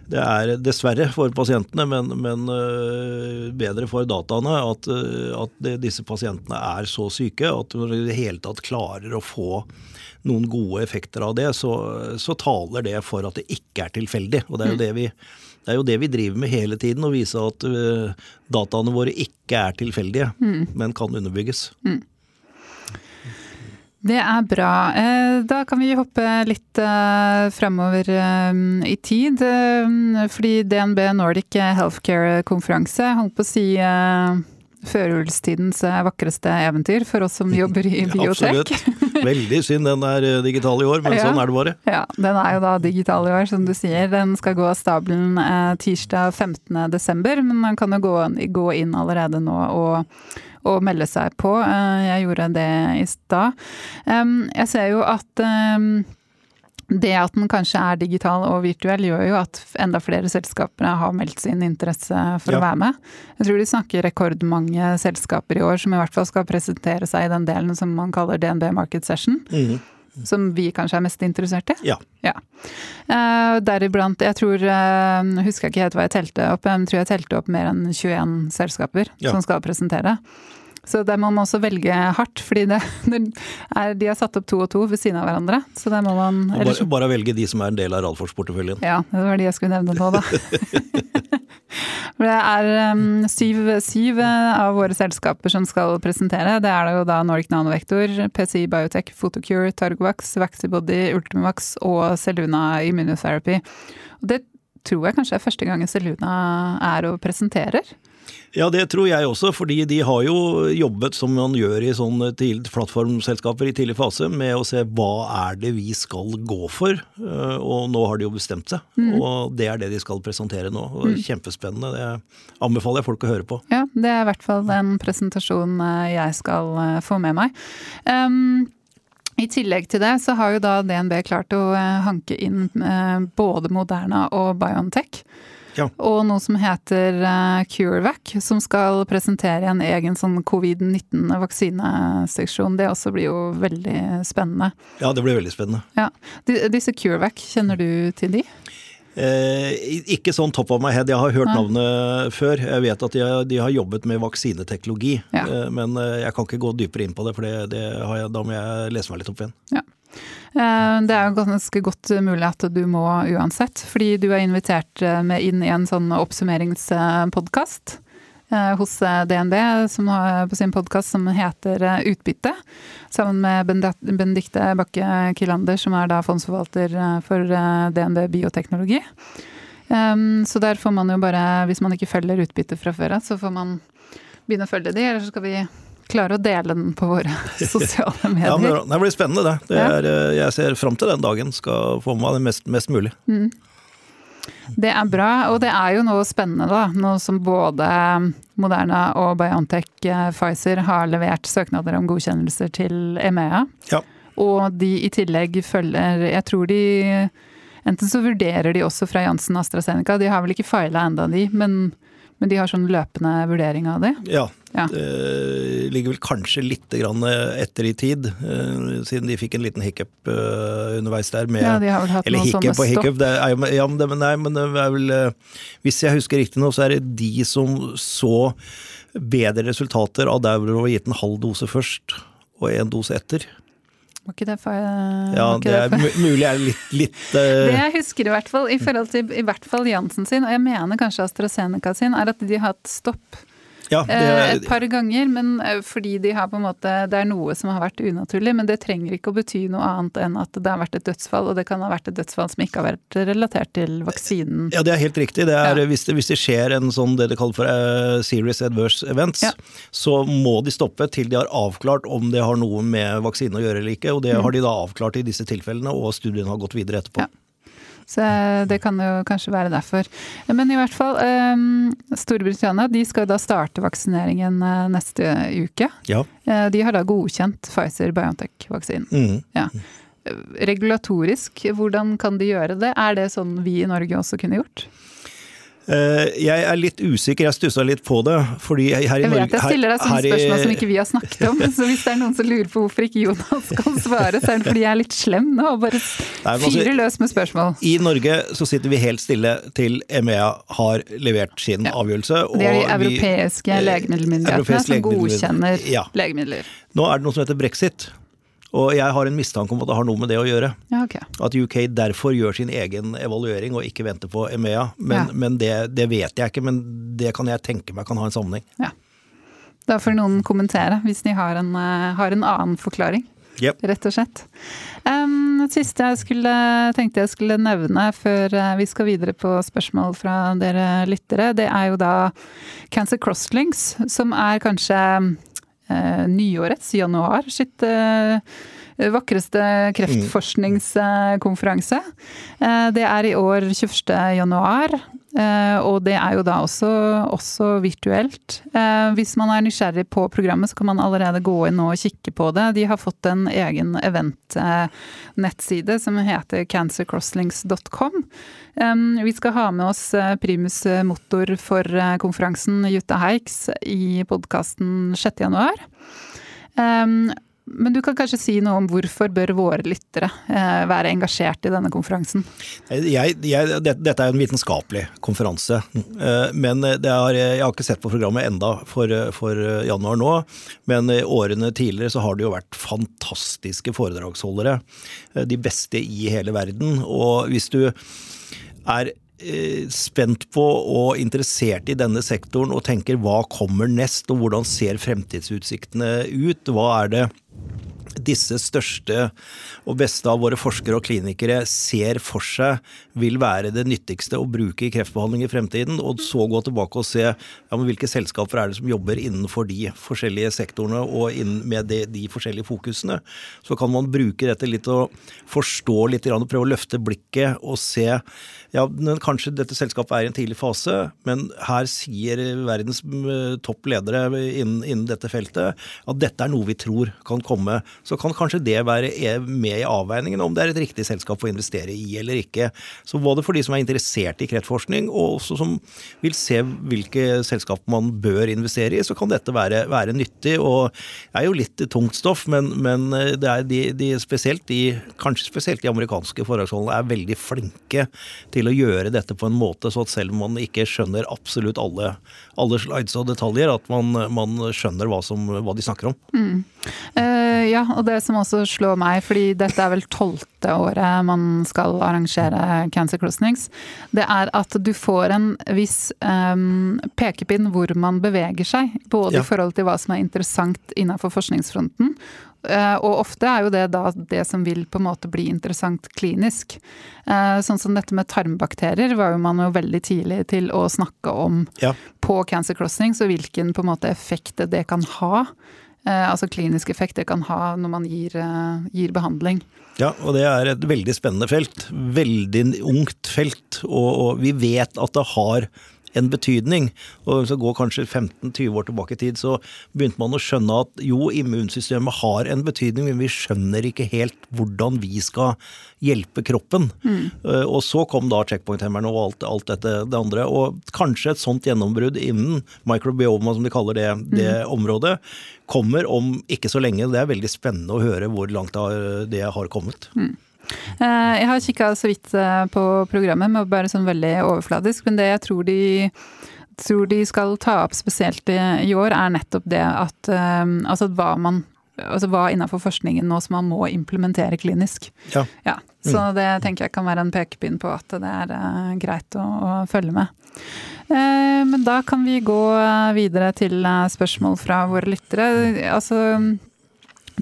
S2: det er dessverre for pasientene, men, men uh, bedre for dataene at, uh, at disse pasientene er så syke at når de i det hele tatt klarer å få noen gode effekter av det, så, så taler det for at det ikke er tilfeldig. Og det er jo mm. det vi det jo det vi driver med hele tiden, å vise at uh, dataene våre ikke er tilfeldige, mm. men kan underbygges. Mm.
S1: Det er bra. Eh, da kan vi hoppe litt fremover framover i tid. Fordi DNB Nordic Healthcare-konferanse holdt på å si førjulstidens vakreste eventyr for oss som jobber i biotek.
S2: Absolutt. Veldig synd den er eh, digital i år, men ja. sånn er det bare.
S1: Ja, den er jo da digital i år, som du sier. Den skal gå av stabelen eh, tirsdag 15.12, men man kan jo gå, gå, inn allerede nå og, og melde seg på. Eh, jeg gjorde det i stad. Jeg ser jo at det at den kanskje er digital og virtuell, gjør jo at enda flere selskaper har meldt sin interesse for ja. å være med. Jeg tror de snakker rekordmange selskaper i år som i hvert fall skal presentere seg i den delen som man kaller DNB Market Session. Mm. Som vi kanskje er mest interessert i.
S2: Ja.
S1: ja. Uh, Deriblant, jeg tror uh, Husker jeg ikke helt hva jeg telte opp, men jeg tror jeg telte opp mer enn 21 selskaper ja. som skal presentere. Så der må man også velge hardt, fordi det, det er, de er satt opp to og to ved siden av hverandre. Så der må man
S2: eller, bare, bare, velge de som er en del av Ralfors-porteføljen.
S1: Ja, det var de jeg skulle nevne nå, da. det er um, syv, syv, av våre selskaper som skal presentere. Det er det jo da Nordic Nanovektor, PCI Biotech, Photocure, Targovax, Vaxibody, Ultimax og Celluna Immunotherapy. Og det tror jeg kanskje er første gangen Celluna er og presenterer.
S2: Ja, det tror jeg også, fordi de har jo jobbet som man gjør i sånne plattformselskaper i tidlig fase, med å se hva er det vi skal gå for. Eh, og nå har de jo bestemt seg, mm. og det er det de skal presentere nå. Mm. Kjempespennende. Det anbefaler jeg folk å høre på.
S1: Ja, det er i hvert fall en presentasjon eh, jeg skal eh, få med meg. Um, i tillegg til det så har jo da DNB klart å hanke inn både Moderna og Biontech. Ja. Og noe som heter uh, CureVac, som skal presentere en egen sånn covid-19-vaksineseksjon. Det også blir jo veldig spennende.
S2: Ja, det blir veldig spennende.
S1: Ja. Disse CureVac, kjenner du til de?
S2: Eh, ikke sånn top of my head, jeg har hørt Nei. navnet før. Jeg vet at de, de har jobbet med vaksineteknologi. Ja. Eh, men eh, jeg kan ikke gå dypere inn på det, for det, det jeg, da må jeg lese meg litt opp igjen.
S1: Ja. Det er jo ganske godt mulig at du må uansett, fordi du er invitert med inn i en sånn oppsummeringspodkast hos DNB, som har på sin podkast som heter Utbytte. Sammen med Benedicte Bakke Kilander, som er da fondsforvalter for DNB bioteknologi. Så der får man jo bare, hvis man ikke følger utbytte fra før av, så får man begynne å følge de, eller så skal vi klare å dele den på våre sosiale medier. ja,
S2: men Det blir spennende, det. det er, eh, jeg ser fram til den dagen. Skal få med meg det mest, mest mulig. Mm.
S1: Det er bra, og det er jo noe spennende, da. Nå som både Moderna og Biontech eh, Pfizer har levert søknader om godkjennelser til EMEA. Ja. Og de i tillegg følger Jeg tror de Enten så vurderer de også fra Jansen AstraZeneca, de har vel ikke feila enda de, men men de har sånn løpende vurdering av det?
S2: Ja. ja. Det ligger vel kanskje litt etter i tid, eh, siden de fikk en liten hiccup eh, underveis der. Med,
S1: ja, de har vel hatt
S2: eller
S1: hiccup og
S2: hiccup, det er, ja, men, nei, men det er vel eh, Hvis jeg husker riktig nå, så er det de som så bedre resultater av der hvor det var gitt en halv dose først og en dose etter.
S1: Var ikke det for
S2: Ja, det, er mulig er litt, litt uh...
S1: Det jeg husker i hvert fall, i forhold til i hvert fall Jansen sin, og jeg mener kanskje AstraZeneca sin, er at de har hatt stopp Ja, det er... Et par ganger, men fordi de har på en måte Det er noe som har vært unaturlig, men det trenger ikke å bety noe annet enn at det har vært et dødsfall, og det kan ha vært et dødsfall som ikke har vært relatert til vaksinen.
S2: Ja, det er helt riktig. Det er, ja. hvis, det, hvis, det, skjer en sånn det de kaller for uh, serious adverse events, ja. så må de stoppe til de har avklart om det har noe med vaksinen å gjøre eller ikke, og det mm. har de da avklart i disse tilfellene, og studien har gått videre etterpå. Ja.
S1: Så det kan jo kanskje være derfor. Men i hvert fall, um, Storbritannia de skal da starte vaksineringen eh, neste uke. Ja. Eh, de har da godkjent Pfizer-Biontech-vaksinen. Mm. Ja. Regulatorisk, hvordan kan de gjøre det? Er det sånn vi i Norge også kunne gjort?
S2: Eh, jeg er litt usikker, jeg stussa litt på det. fordi her i
S1: Norge Jeg vet jeg stiller deg sånne spørsmål som ikke vi har snakket om. Så hvis det er noen som lurer på hvorfor ikke Jonas kan svare, så er det fordi jeg er litt slem nå og bare altså, fyrer løs med spørsmål.
S2: I Norge så sitter vi helt stille til EMEA har levert sin ja. avgjørelse.
S1: det er de europeiske legemiddelmyndighetene som godkjenner ja. legemidler.
S2: Nå er det noe som heter brexit. Og jeg har en mistanke om at det har noe med det å gjøre.
S1: Ja, okay.
S2: At UK derfor gjør sin egen evaluering og ikke venter på EMEA. Men, ja. men det, det, vet jeg ikke, men det kan jeg tenke meg kan ha en sammenheng.
S1: Ja. Da får noen kommentere hvis de har en, eh, har en annen forklaring. Yep. Rett og slett. Um, siste jeg skulle, tenkte jeg skulle nevne før eh, vi skal videre på spørsmål fra dere lyttere, det er jo da Cancer Crosslinks, som er kanskje nyårets, januar, sitt eh, vakreste kreftforskningskonferanse. Eh, det er i år 21. januar, eh, og det er jo da også, også, virtuelt. Eh, hvis man er nysgjerrig på programmet, så kan man allerede gå inn og kikke på det. De har fått en egen event-nettside som heter cancercrosslinks.com. Vi skal ha med oss primus motor for konferansen, Jutta Heiks, i podkasten 6. Men du kan kanskje si noe om hvorfor bør våre lyttere eh, være engasjert i denne konferansen?
S2: Jeg, jeg, det, dette er en vitenskapelig konferanse. Eh, men er, jeg har ikke sett på programmet enda for, for, januar nå. Men årene tidligere så har det jo vært fantastiske foredragsholdere. Eh, de beste i hele verden. Og hvis du er spent på og interessert i denne sektoren og tenker hva kommer nest, og hvordan ser fremtidsutsiktene ut? Hva er det disse største og beste av våre forskere og klinikere ser for seg vil være det nyttigste å bruke i kreftbehandling i fremtiden, og så gå tilbake og se ja, hvilke selskaper er det som jobber innenfor de forskjellige sektorene og med de, de, forskjellige fokusene. Så kan man bruke dette litt og forstå litt, og prøve å løfte blikket og se ja, kanskje dette selskapet er i en tidlig fase, men her sier verdens eh, topp ledere innen, innen dette feltet at dette er noe vi tror kan komme så kan kanskje det være med i avveiningen om det er et riktig selskap å investere i eller ikke. Så både for de som er interessert i kreftforskning, og også som vil se hvilke selskap man bør investere i, så kan dette være, være nyttig. Og det er jo litt tungt stoff, men, men det er de, de spesielt de, kanskje spesielt de amerikanske foredragsholdene er veldig flinke til å gjøre dette på en måte så at selv om man ikke skjønner absolutt alle, alle slides og detaljer, at man, man skjønner hva, som, hva, de snakker om.
S1: Mm. Uh, ja, og det som også slår meg, fordi dette er vel tolvte året man skal arrangere Cancer Crossings, det er at du får en viss um, pekepinn hvor man beveger seg. Både ja. i forhold til hva som er interessant innenfor forskningsfronten, og ofte er jo det da det som vil på en måte bli interessant klinisk. Uh, sånn som dette med tarmbakterier var jo man jo veldig tidlig til å snakke om ja. på Cancer Crossing, så hvilken på en måte effekt det kan ha. Eh, altså klinisk effekt det kan ha når man gir, eh, gir, behandling.
S2: Ja, og det er et veldig spennende felt. Veldig ungt felt. Og, og vi vet at det har en betydning. Og hvis vi går kanskje 15-20 år tilbake i tid, så begynte man å skjønne at jo, immunsystemet har en betydning, men vi skjønner ikke helt hvordan vi skal hjelpe kroppen. Mm. Uh, og så kom da checkpoint-hemmerne og alt, alt, dette det andre. Og kanskje et sånt gjennombrudd innen microbioma, som de kaller det, det mm. området, kommer om ikke så lenge. Det er veldig spennende å høre hvor langt det har kommet. Mm.
S1: Eh, jeg har kikka så vidt eh, på programmet, med bare sånn veldig overfladisk. Men det jeg tror de, tror de skal ta opp spesielt i, år, er nettopp det at eh, altså hva man altså hva innenfor forskningen nå som man må implementere klinisk. Ja. ja. Så mm. det tenker jeg kan være en pekepinn på at det er uh, greit å, å, følge med. Men da kan vi gå videre til spørsmål fra våre lyttere. Altså,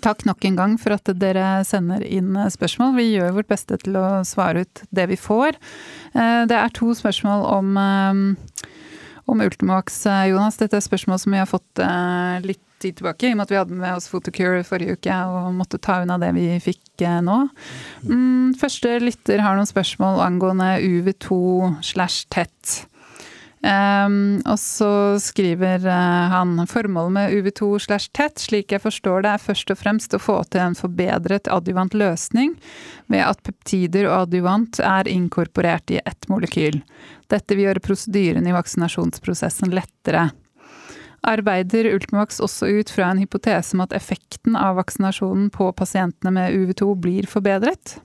S1: takk nok en gang for at dere sender inn spørsmål. Vi gjør vårt beste til å svare ut det vi får. Det er to spørsmål om, om Ultimax, Jonas. Dette er spørsmål som vi har fått litt tid tilbake, i og med at vi hadde med oss Photocure forrige uke og måtte ta unna det vi fikk eh, nå. Mm, første lytter har noen spørsmål angående UV2 slash tett. Um, og så skriver uh, han formålet med UV2 slash tett, slik jeg forstår det, er først og fremst å få til en forbedret adjuvant løsning ved at peptider og adjuvant er inkorporert i ett molekyl. Dette vil gjøre prosedyren i vaksinasjonsprosessen lettere arbeider Ultimax også ut fra en hypotese om at effekten av vaksinasjonen på pasientene med UV2 blir forbedret?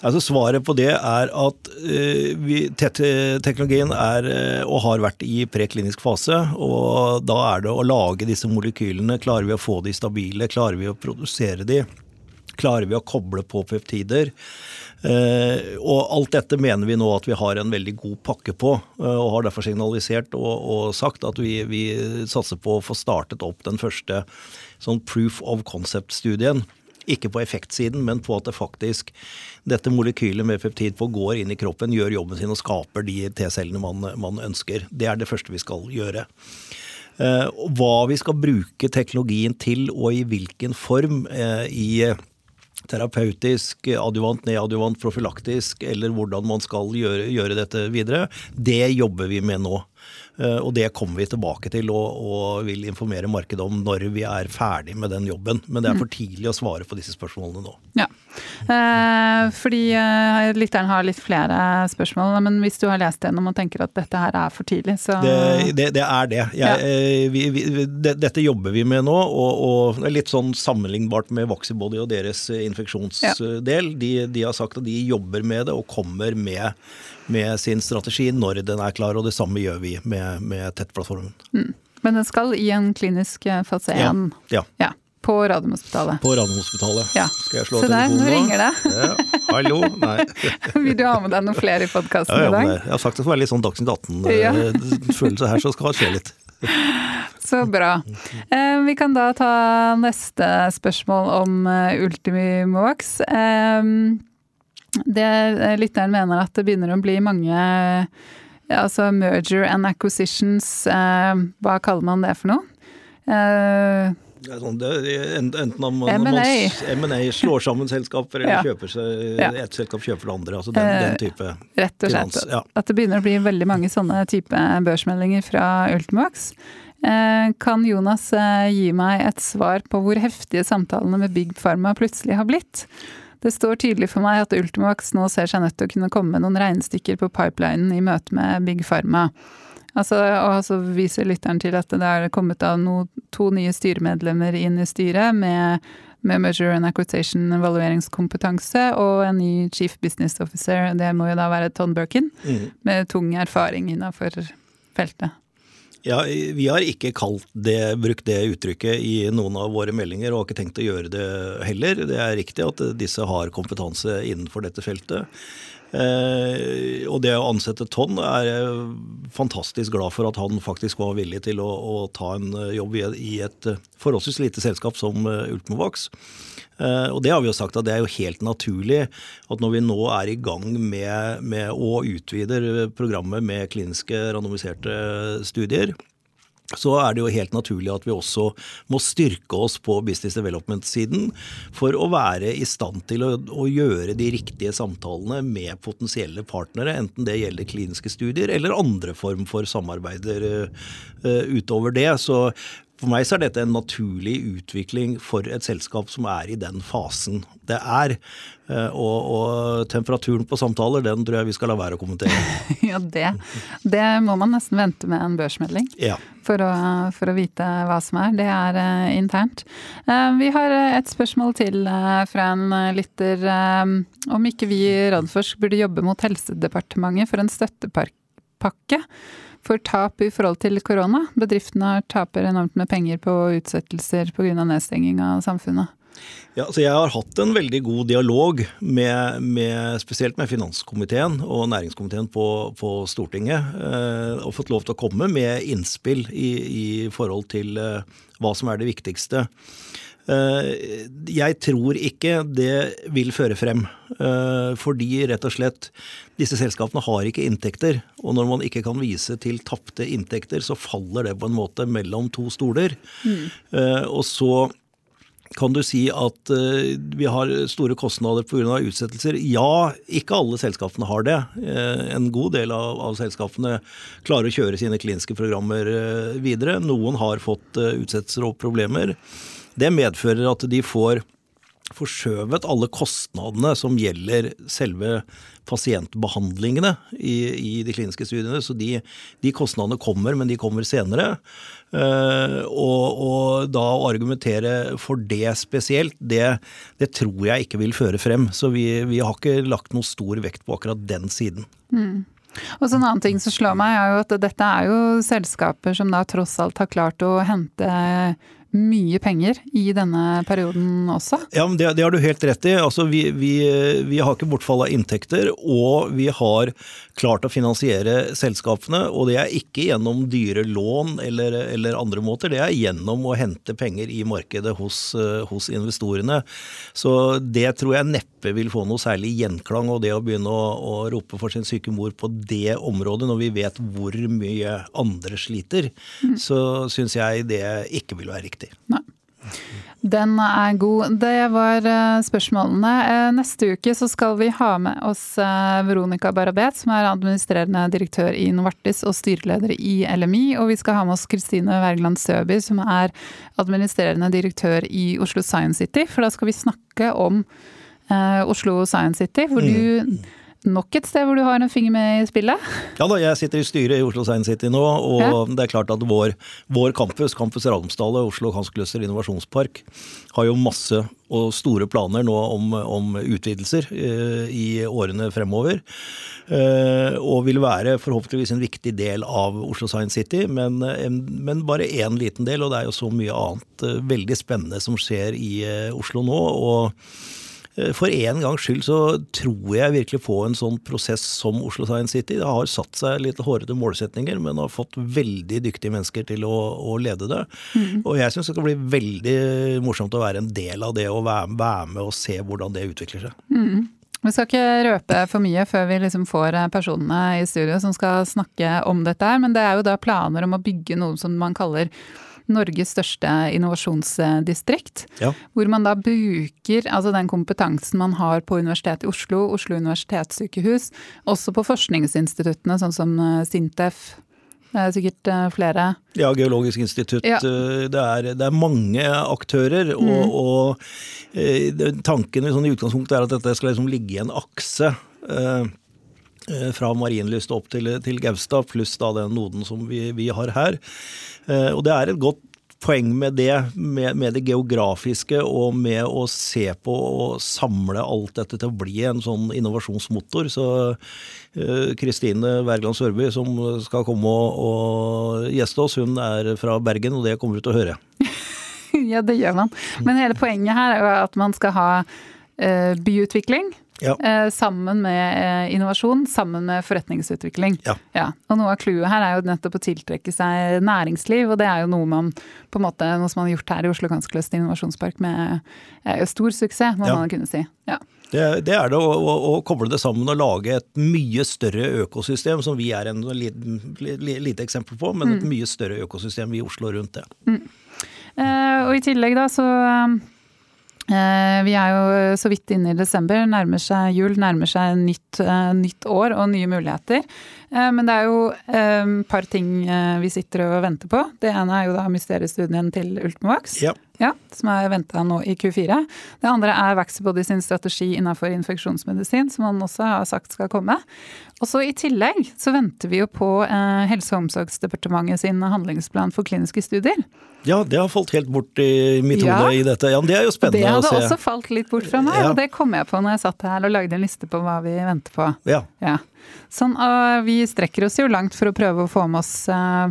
S2: Altså Svaret på det er at uh, vi, teknologien er uh, og har vært i preklinisk fase. og Da er det å lage disse molekylene. Klarer vi å få de stabile? Klarer vi å produsere de? Klarer vi å koble på peptider? Eh, og alt dette mener vi nå at vi har en veldig god pakke på, eh, og har derfor signalisert og, og sagt at vi, vi, satser på å få startet opp den første sånn proof of concept-studien. Ikke på effektsiden, men på at det faktisk dette molekylet med peptid går inn i kroppen, gjør jobben sin og skaper de T-cellene man, man ønsker. Det er det første vi skal gjøre. Eh, hva vi skal bruke teknologien til og i hvilken form i terapeutisk, adjuvant, neadjuvant, profylaktisk, eller hvordan man skal gjøre, gjøre, dette videre, det jobber vi med nå. Eh, og det kommer vi tilbake til og, og, vil informere markedet om når vi er ferdig med den jobben. Men det er for mm. tidlig å svare på disse spørsmålene nå.
S1: Ja, fordi eh, lytteren har litt flere spørsmål. Men hvis du har lest gjennom og tenker at dette her er for tidlig, så
S2: Det, det, det er det. Jeg, ja. Eh, vi, vi, det. Dette jobber vi med nå, og, og litt sånn sammenlignbart med Vaxibody og deres infeksjonsdel. Ja. De, de har sagt at de jobber med det og kommer med med sin strategi når den er klar, og det samme gjør vi med, med Tettplattformen. Mm.
S1: Men den skal i en klinisk eh, fase 1?
S2: Ja. ja.
S1: ja. På Radiumhospitalet.
S2: På Radiumhospitalet.
S1: Ja.
S2: Skal jeg slå
S1: Se der, nå ringer det.
S2: Ja. Hallo? Nei.
S1: Vil du ha med deg noen flere i podkasten
S2: ja,
S1: i dag?
S2: Jeg har sagt det skal være litt sånn Dagsnytt 18-følelse ja. her, så skal det skje litt.
S1: Så bra. Eh, vi kan da ta neste spørsmål om uh, Ultimovax. Eh, det eh, lytteren mener at det begynner å bli mange Altså merger and acquisitions, eh, hva kaller man det for noe?
S2: Eh, det er sånn, det enten om man, M&A slår sammen selskaper, eller ja. kjøper seg, ja. et selskap kjøper det andre. altså Den, den type
S1: Rett og slett. Ja. At det begynner å bli veldig mange sånne type børsmeldinger fra Ultimax. Kan Jonas gi meg et svar på hvor heftige samtalene med Big Pharma plutselig har blitt? Det står tydelig for meg at Ultimax nå ser seg nødt til å kunne komme med noen regnestykker på pipelinen i møte med Big Pharma. Altså, og så viser lytteren til at det er kommet av no, to nye styremedlemmer inn i styret med, med Measure and Acquisition evalueringskompetanse og en ny Chief Business Officer. Det må jo da være Ton Birkin, mm. med tung erfaring innafor feltet.
S2: Ja, Vi har ikke det, brukt det uttrykket i noen av våre meldinger, og har ikke tenkt å gjøre det heller. Det er riktig at disse har kompetanse innenfor dette feltet. Eh, og det å ansette Tonn er jeg fantastisk glad for at han faktisk var villig til å, å ta en jobb i, i et forholdsvis lite selskap som uh, Ultimovax. Uh, og det har vi jo sagt at det er jo helt naturlig at når vi nå er i gang med, med å utvide programmet med kliniske randomiserte studier, så er det jo helt naturlig at vi også må styrke oss på business development-siden for å være i stand til å, å, gjøre de riktige samtalene med potensielle partnere, enten det gjelder kliniske studier eller andre form for samarbeider uh, utover det. Så for meg så er dette en naturlig utvikling for et selskap som er i den fasen det er. Eh, og, og temperaturen på samtaler, den tror jeg vi skal la være å kommentere.
S1: ja, det, det må man nesten vente med en børsmelding
S2: ja.
S1: for, å, for, å, vite hva som er. Det er uh, internt. Uh, vi har et spørsmål til uh, fra en lytter. om ikke vi i Radforsk burde jobbe mot Helsedepartementet for en støttepakke for tap i forhold til korona. Bedriftene taper enormt med penger på utsettelser pga. nedstenging av samfunnet.
S2: Ja, altså jeg har hatt en veldig god dialog med, med, spesielt med finanskomiteen og næringskomiteen på, på Stortinget. Eh, og fått lov til å komme med innspill i, i forhold til eh, hva som er det viktigste. Eh, jeg tror ikke det vil føre frem. Eh, fordi rett og slett disse selskapene har ikke inntekter. Og når man ikke kan vise til tapte inntekter, så faller det på en måte mellom to stoler. Mm. Og så kan du si at vi har store kostnader pga. utsettelser? Ja, ikke alle selskapene har det. En god del av, av, selskapene klarer å kjøre sine kliniske programmer videre. Noen har fått utsettelser og problemer. Det medfører at de får forskjøvet alle kostnadene som gjelder selve pasientbehandlingene i, i de kliniske studiene. Så de, de, kostnadene kommer, men de kommer senere. Uh, og, og, da å argumentere for det spesielt, det, det, tror jeg ikke vil føre frem. Så vi, vi, har ikke lagt noe stor vekt på akkurat den siden. Mm.
S1: Og så En annen ting som slår meg, er jo at dette er jo selskaper som da tross alt har klart å hente mye penger i denne perioden også?
S2: Ja, men det, det har du helt rett i. Altså, vi, vi, vi, har ikke bortfall av inntekter, og vi har klart å finansiere selskapene. Og det er ikke gjennom dyre lån eller, eller andre måter, det er gjennom å hente penger i markedet hos, hos investorene. Så det tror jeg neppe vil få noe særlig gjenklang. Og det å begynne å, å rope for sin syke mor på det området, når vi vet hvor mye andre sliter, mm. så syns jeg det ikke vil være riktig riktig. Nei.
S1: Den er god. Det var eh, spørsmålene. Eh, neste uke så skal vi ha med oss eh, Veronica Barabet, som er administrerende direktør i Novartis og styreleder i LMI. Og vi skal ha med oss Kristine Wergeland Søby, som er administrerende direktør i Oslo Science City. For da skal vi snakke om Oslo Science City, hvor du mm nok et sted hvor du har en finger med i spillet?
S2: Ja da, jeg sitter i styret i Oslo Science City nå, og ja. det er klart at vår, vår campus, Campus Ramsdale, Oslo Kanskløster innovasjonspark, har jo masse og store planer nå om, om utvidelser eh, i årene fremover. Eh, og vil være forhåpentligvis en viktig del av Oslo Science City, men, men bare én liten del. Og det er jo så mye annet eh, veldig spennende som skjer i eh, Oslo nå. og Eh, for en gangs skyld så tror jeg virkelig på en sånn prosess som Oslo Science City. Det har satt seg litt hårete målsetninger, men har fått veldig dyktige mennesker til å, å lede det. Mm. Og jeg syns det skal bli veldig morsomt å være en del av det og være, være med og se hvordan det utvikler seg. Mm.
S1: Vi skal ikke røpe for mye før vi liksom får eh, personene i studio som skal snakke om dette her, men det er jo da planer om å bygge noe som man kaller Norges største innovasjonsdistrikt. Ja. Hvor man da bruker altså den kompetansen man har på Universitetet i Oslo, Oslo universitetssykehus, også på forskningsinstituttene sånn som eh, Sintef. Det er sikkert eh, flere.
S2: Ja, Geologisk institutt. Ja. Eh, det, er, det, er, mange aktører. Mm. Og, og tanken sånn, i utgangspunktet er at dette skal liksom ligge i en akse. Fra Marienlyst opp til, til Gaustad, pluss da den noden som vi, vi har her. Eh, og det er et godt poeng med det, med, med, det geografiske og med å se på og samle alt dette til å bli en sånn innovasjonsmotor. Så eh, Kristine uh, Wergeland Sørby, som skal komme og, og gjeste oss, hun er fra Bergen, og det kommer du til å høre.
S1: ja, det gjør man. Men hele poenget her er jo at man skal ha uh, byutvikling. Ja. Eh, sammen med eh, innovasjon, sammen med forretningsutvikling. Ja. ja. Og noe av clouet her er jo nettopp å tiltrekke seg næringsliv, og det er jo noe man på en måte, noe som man har gjort her i Oslo Kanskløst innovasjonspark med eh, stor suksess, må ja. man kunne si. Ja.
S2: Det, det, er det å, å, å, koble det sammen og lage et mye større økosystem, som vi er en lite, eksempel på, men mm. et mye større økosystem i Oslo rundt det. Mm.
S1: Eh, og i tillegg da så vi er jo så vidt inne i desember, nærmer seg jul, nærmer seg nytt, eh, nytt år og nye muligheter. Eh, men det er jo et par ting vi sitter og venter på. Det ene er jo da mysteriestudien til Ultimovax. Ja. Ja, som er venta nå i Q4. Det andre er Vaxibody sin strategi innenfor infeksjonsmedisin, som han også har sagt skal komme. Og så I tillegg så venter vi jo på eh, Helse- og omsorgsdepartementet sin handlingsplan for kliniske studier.
S2: Ja, det har falt helt bort i mitt ja. hode i dette. Ja, Det er jo spennende
S1: å se. Det hadde også falt litt bort fra meg, ja. og det kom jeg på når jeg satt her og lagde en liste på hva vi venter på. Ja. ja. Sånn, og vi strekker oss jo langt for å prøve å få med oss uh,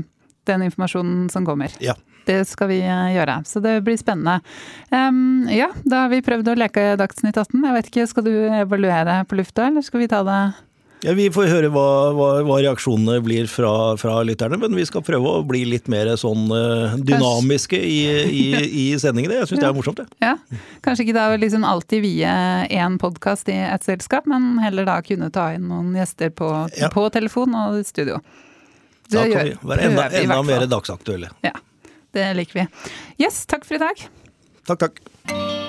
S1: den informasjonen som kommer.
S2: Ja.
S1: Det skal vi eh, gjøre, så det blir spennende. Um, ja, da har vi prøvd å leke Dagsnytt 18. Jeg vet ikke, Skal du evaluere på lufta, eller skal vi ta det
S2: ja, Vi får høre hva, hva, hva reaksjonene blir fra, fra, lytterne, men vi skal prøve å bli litt mer sånn uh, dynamiske i, i, i, sendingene. Jeg syns ja. det er morsomt, det.
S1: Ja. Kanskje ikke da liksom alltid vie én podkast i et selskap, men heller da kunne ta inn noen gjester på, ja. på telefon og studio.
S2: Det da kan gjør, vi være enda, enda mer dagsaktuelle.
S1: Ja, det liker vi. Yes, takk for i dag.
S2: Takk, takk.